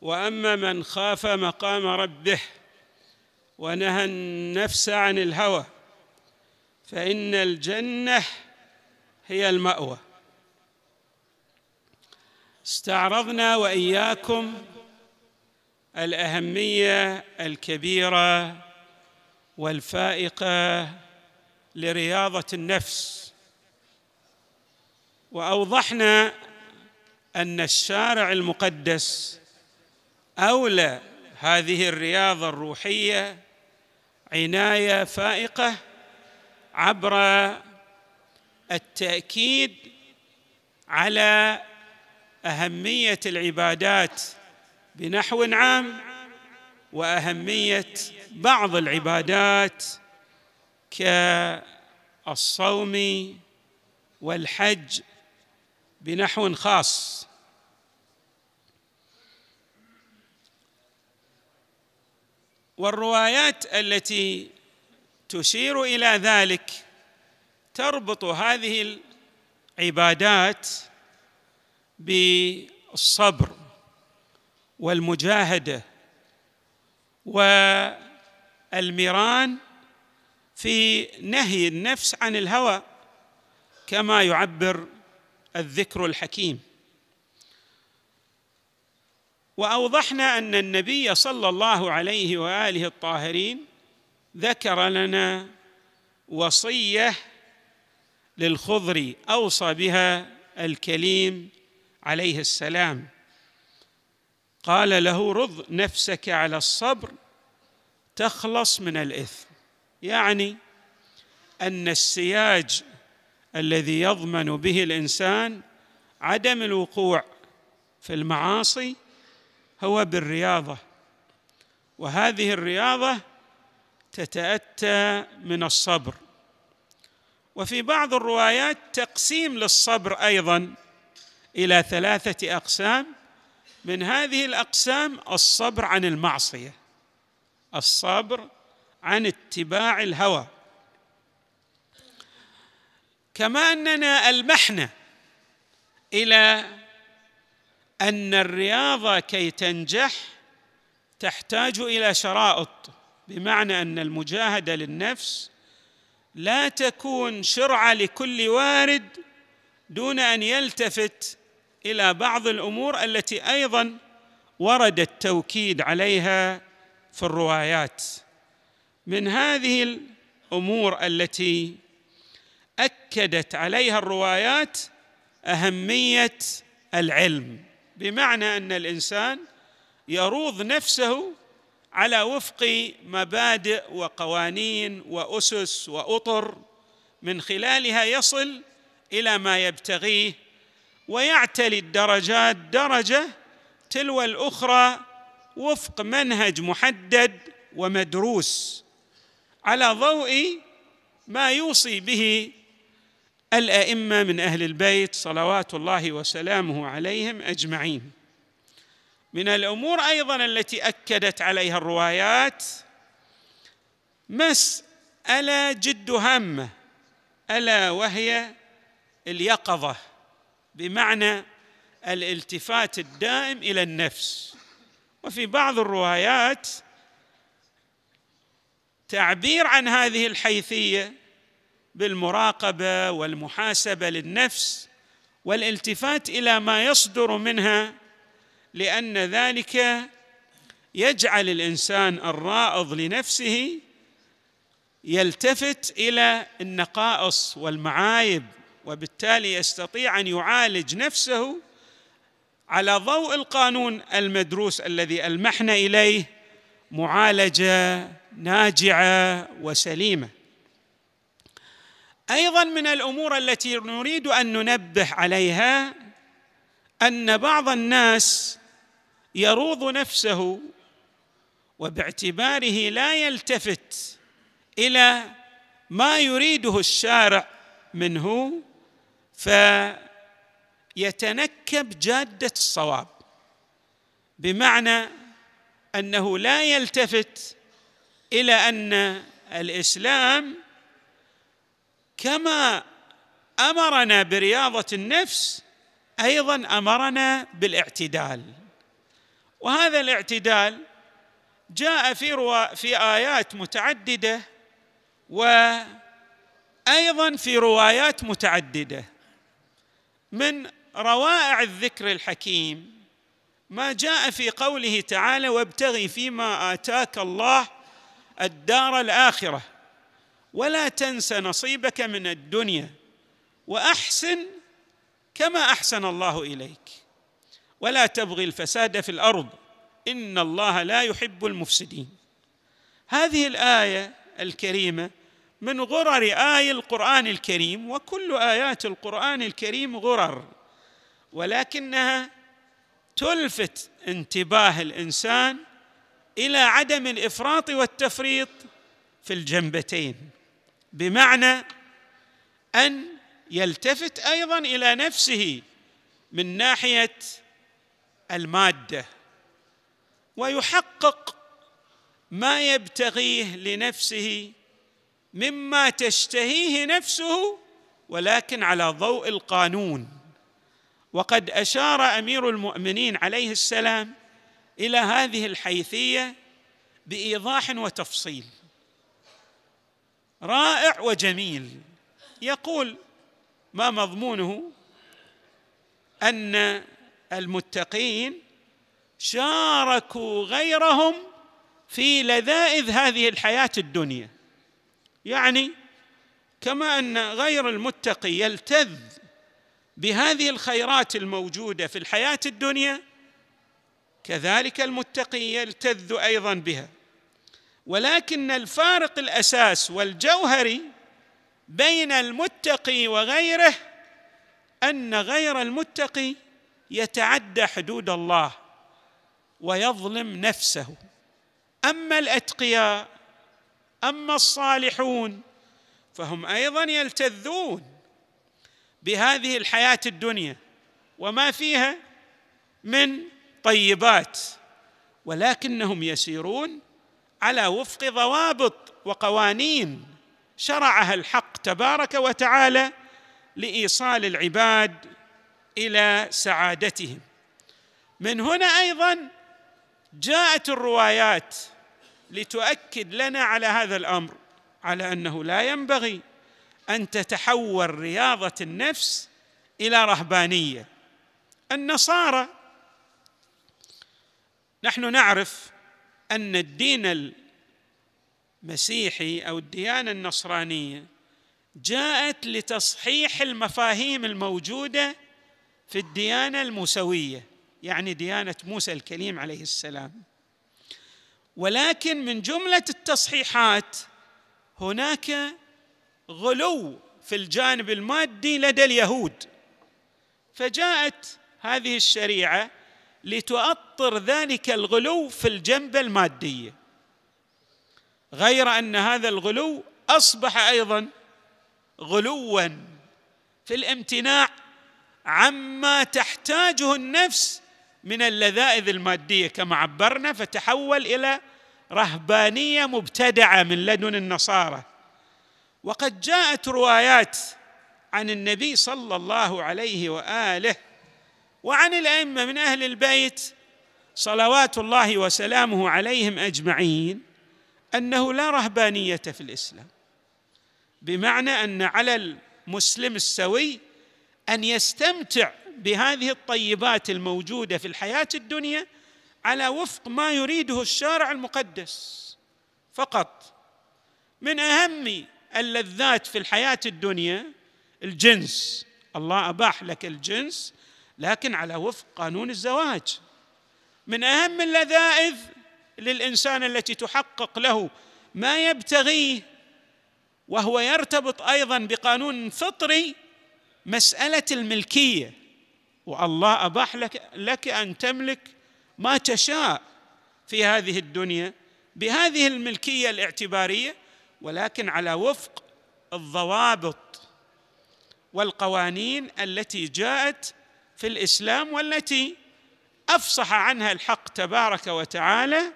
وأما من خاف مقام ربه ونهى النفس عن الهوى فإن الجنة هي المأوى. استعرضنا وإياكم الأهمية الكبيرة والفائقة لرياضة النفس. وأوضحنا أن الشارع المقدس أولى هذه الرياضة الروحية عناية فائقة عبر التأكيد على أهمية العبادات بنحو عام وأهمية بعض العبادات كالصوم والحج بنحو خاص. والروايات التي تشير إلى ذلك تربط هذه العبادات بالصبر والمجاهدة والمران في نهي النفس عن الهوى كما يعبر الذكر الحكيم. وأوضحنا أن النبي صلى الله عليه وآله الطاهرين ذكر لنا وصية للخضر أوصى بها الكليم عليه السلام. قال له رض نفسك على الصبر تخلص من الإثم. يعني أن السياج الذي يضمن به الإنسان عدم الوقوع في المعاصي هو بالرياضة. وهذه الرياضة تتأتى من الصبر. وفي بعض الروايات تقسيم للصبر أيضا إلى ثلاثة أقسام. من هذه الأقسام الصبر عن المعصية الصبر عن اتباع الهوى. كما أننا ألمحنا إلى أن الرياضة كي تنجح تحتاج إلى شرائط بمعنى أن المجاهدة للنفس لا تكون شرعة لكل وارد دون أن يلتفت إلى بعض الأمور التي أيضا ورد التوكيد عليها في الروايات. من هذه الأمور التي أكدت عليها الروايات أهمية العلم. بمعنى أن الإنسان يروض نفسه على وفق مبادئ وقوانين وأسس وأطر من خلالها يصل إلى ما يبتغيه ويعتلي الدرجات درجة تلو الأخرى وفق منهج محدد ومدروس على ضوء ما يوصي به الأئمة من أهل البيت صلوات الله وسلامه عليهم أجمعين. من الأمور أيضا التي أكدت عليها الروايات مسألة جد هامة ألا وهي اليقظة بمعنى الالتفات الدائم إلى النفس. وفي بعض الروايات تعبير عن هذه الحيثية بالمراقبة والمحاسبة للنفس والالتفات إلى ما يصدر منها لأن ذلك يجعل الإنسان الرائض لنفسه يلتفت إلى النقائص والمعايب وبالتالي يستطيع أن يعالج نفسه على ضوء القانون المدروس الذي ألمحنا إليه معالجة ناجعة وسليمة. أيضا من الأمور التي نريد أن ننبه عليها أن بعض الناس يروض نفسه وباعتباره لا يلتفت إلى ما يريده الشارع منه فيتنكب جادة الصواب بمعنى أنه لا يلتفت إلى أن الإسلام كما أمرنا برياضة النفس أيضا أمرنا بالاعتدال. وهذا الاعتدال جاء في روا في آيات متعددة وأيضا في روايات متعددة. من روائع الذكر الحكيم ما جاء في قوله تعالى وابتغي فيما آتاك الله الدار الآخرة. ولا تنس نصيبك من الدنيا وأحسن كما أحسن الله إليك. ولا تبغي الفساد في الأرض إن الله لا يحب المفسدين. هذه الآية الكريمة من غرر آي القرآن الكريم وكل آيات القرآن الكريم غرر ولكنها تلفت انتباه الإنسان إلى عدم الإفراط والتفريط في الجنبتين. بمعنى أن يلتفت أيضا إلى نفسه من ناحية المادة ويحقق ما يبتغيه لنفسه مما تشتهيه نفسه ولكن على ضوء القانون. وقد أشار أمير المؤمنين عليه السلام إلى هذه الحيثية بإيضاح وتفصيل. رائع وجميل. يقول ما مضمونه؟ أن المتقين شاركوا غيرهم في لذائذ هذه الحياة الدنيا. يعني كما أن غير المتقي يلتذ بهذه الخيرات الموجودة في الحياة الدنيا كذلك المتقي يلتذ أيضا بها. ولكن الفارق الأساس والجوهري بين المتقي وغيره أن غير المتقي يتعدى حدود الله ويظلم نفسه. أما الأتقياء أما الصالحون فهم أيضا يلتذون بهذه الحياة الدنيا وما فيها من طيبات ولكنهم يسيرون على وفق ضوابط وقوانين شرعها الحق تبارك وتعالى لإيصال العباد إلى سعادتهم. من هنا أيضا جاءت الروايات لتؤكد لنا على هذا الأمر على أنه لا ينبغي أن تتحول رياضة النفس إلى رهبانية. النصارى نحن نعرف أن الدين المسيحي أو الديانة النصرانية جاءت لتصحيح المفاهيم الموجودة في الديانة الموسوية يعني ديانة موسى الكليم عليه السلام. ولكن من جملة التصحيحات هناك غلو في الجانب المادي لدى اليهود. فجاءت هذه الشريعة لتؤطر ذلك الغلو في الجنبة المادية غير أن هذا الغلو أصبح أيضا غلوا في الامتناع عما تحتاجه النفس من اللذائذ المادية. كما عبرنا فتحول إلى رهبانية مبتدعة من لدن النصارى. وقد جاءت روايات عن النبي صلى الله عليه وآله وعن الأئمة من أهل البيت صلوات الله وسلامه عليهم أجمعين أنه لا رهبانية في الإسلام بمعنى أن على المسلم السوي أن يستمتع بهذه الطيبات الموجودة في الحياة الدنيا على وفق ما يريده الشارع المقدس فقط. من أهم اللذات في الحياة الدنيا الجنس. الله أباح لك الجنس لكن على وفق قانون الزواج. من أهم اللذائذ للإنسان التي تحقق له ما يبتغيه وهو يرتبط أيضا بقانون فطري مسألة الملكية. والله أباح لك لك أن تملك ما تشاء في هذه الدنيا بهذه الملكية الاعتبارية ولكن على وفق الضوابط والقوانين التي جاءت في الإسلام والتي أفصح عنها الحق تبارك وتعالى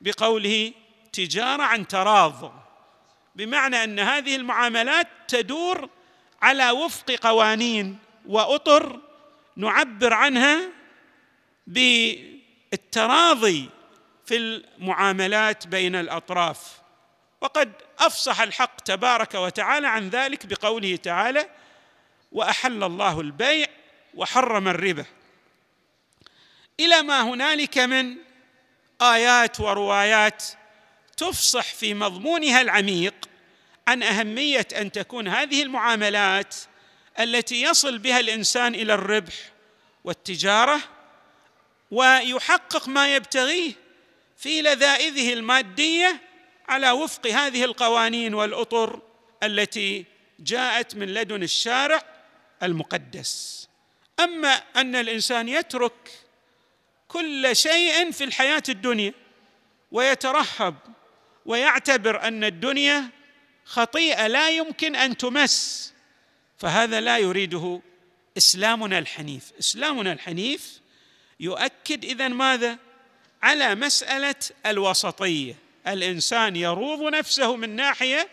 بقوله تجارة عن تراض بمعنى أن هذه المعاملات تدور على وفق قوانين وأطر نعبر عنها بالتراضي في المعاملات بين الأطراف. وقد أفصح الحق تبارك وتعالى عن ذلك بقوله تعالى وأحل الله البيع وحرم الربا. إلى ما هنالك من آيات وروايات تفصح في مضمونها العميق عن أهمية أن تكون هذه المعاملات التي يصل بها الإنسان إلى الربح والتجارة ويحقق ما يبتغيه في لذائذه المادية على وفق هذه القوانين والأطر التي جاءت من لدن الشارع المقدس. أما أن الإنسان يترك كل شيء في الحياة الدنيا ويترهب ويعتبر أن الدنيا خطيئة لا يمكن أن تمس فهذا لا يريده إسلامنا الحنيف. إسلامنا الحنيف يؤكد إذا ماذا؟ على مسألة الوسطية. الإنسان يروض نفسه من ناحية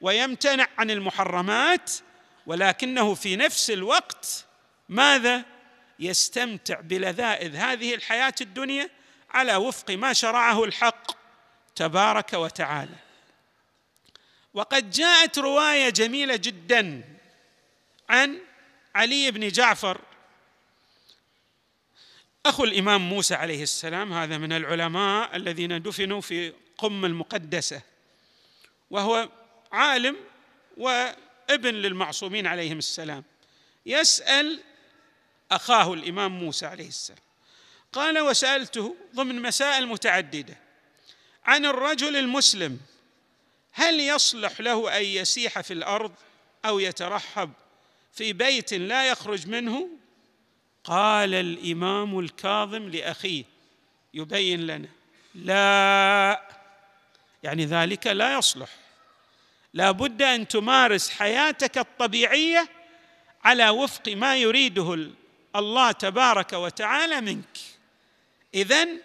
ويمتنع عن المحرمات ولكنه في نفس الوقت ماذا يستمتع بلذائذ هذه الحياة الدنيا على وفق ما شرعه الحق تبارك وتعالى. وقد جاءت رواية جميلة جدا عن علي بن جعفر أخو الإمام موسى عليه السلام هذا من العلماء الذين دفنوا في قم المقدسة وهو عالم وابن للمعصومين عليهم السلام. يسأل أخاه الإمام موسى عليه السلام. قال وسألته ضمن مسائل متعددة. عن الرجل المسلم هل يصلح له أن يسيح في الأرض أو يترحب في بيت لا يخرج منه؟ قال الإمام الكاظم لأخيه يبين لنا لا. يعني ذلك لا يصلح. لا بد أن تمارس حياتك الطبيعية على وفق ما يريده الله تبارك وتعالى منك. إذن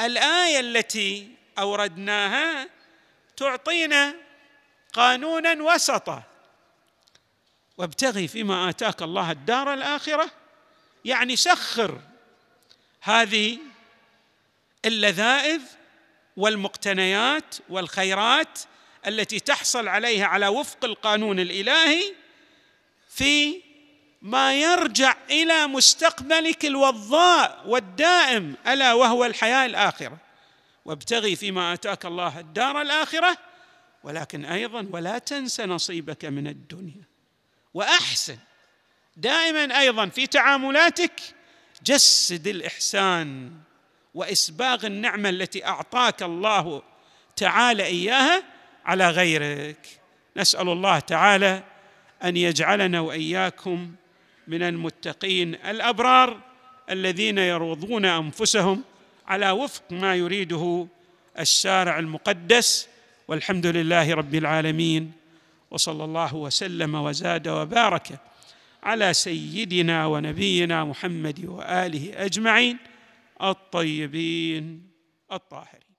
الآية التي أوردناها تعطينا قانونا وسطا. وابتغي فيما آتاك الله الدار الآخرة. يعني سخر هذه اللذائذ والمقتنيات والخيرات التي تحصل عليها على وفق القانون الإلهي في ما يرجع إلى مستقبلك الوضاء والدائم ألا وهو الحياة الآخرة. وابتغي فيما آتاك الله الدار الآخرة ولكن أيضا ولا تنس نصيبك من الدنيا. وأحسن دائما أيضا في تعاملاتك جسد الإحسان وإسباغ النعمة التي أعطاك الله تعالى إياها على غيرك. نسأل الله تعالى أن يجعلنا وإياكم من المتقين الأبرار الذين يروضون أنفسهم على وفق ما يريده الشارع المقدس والحمد لله رب العالمين. وصلى الله وسلم وزاد وبارك على سيدنا ونبينا محمد وآله أجمعين الطيبين الطاهرين.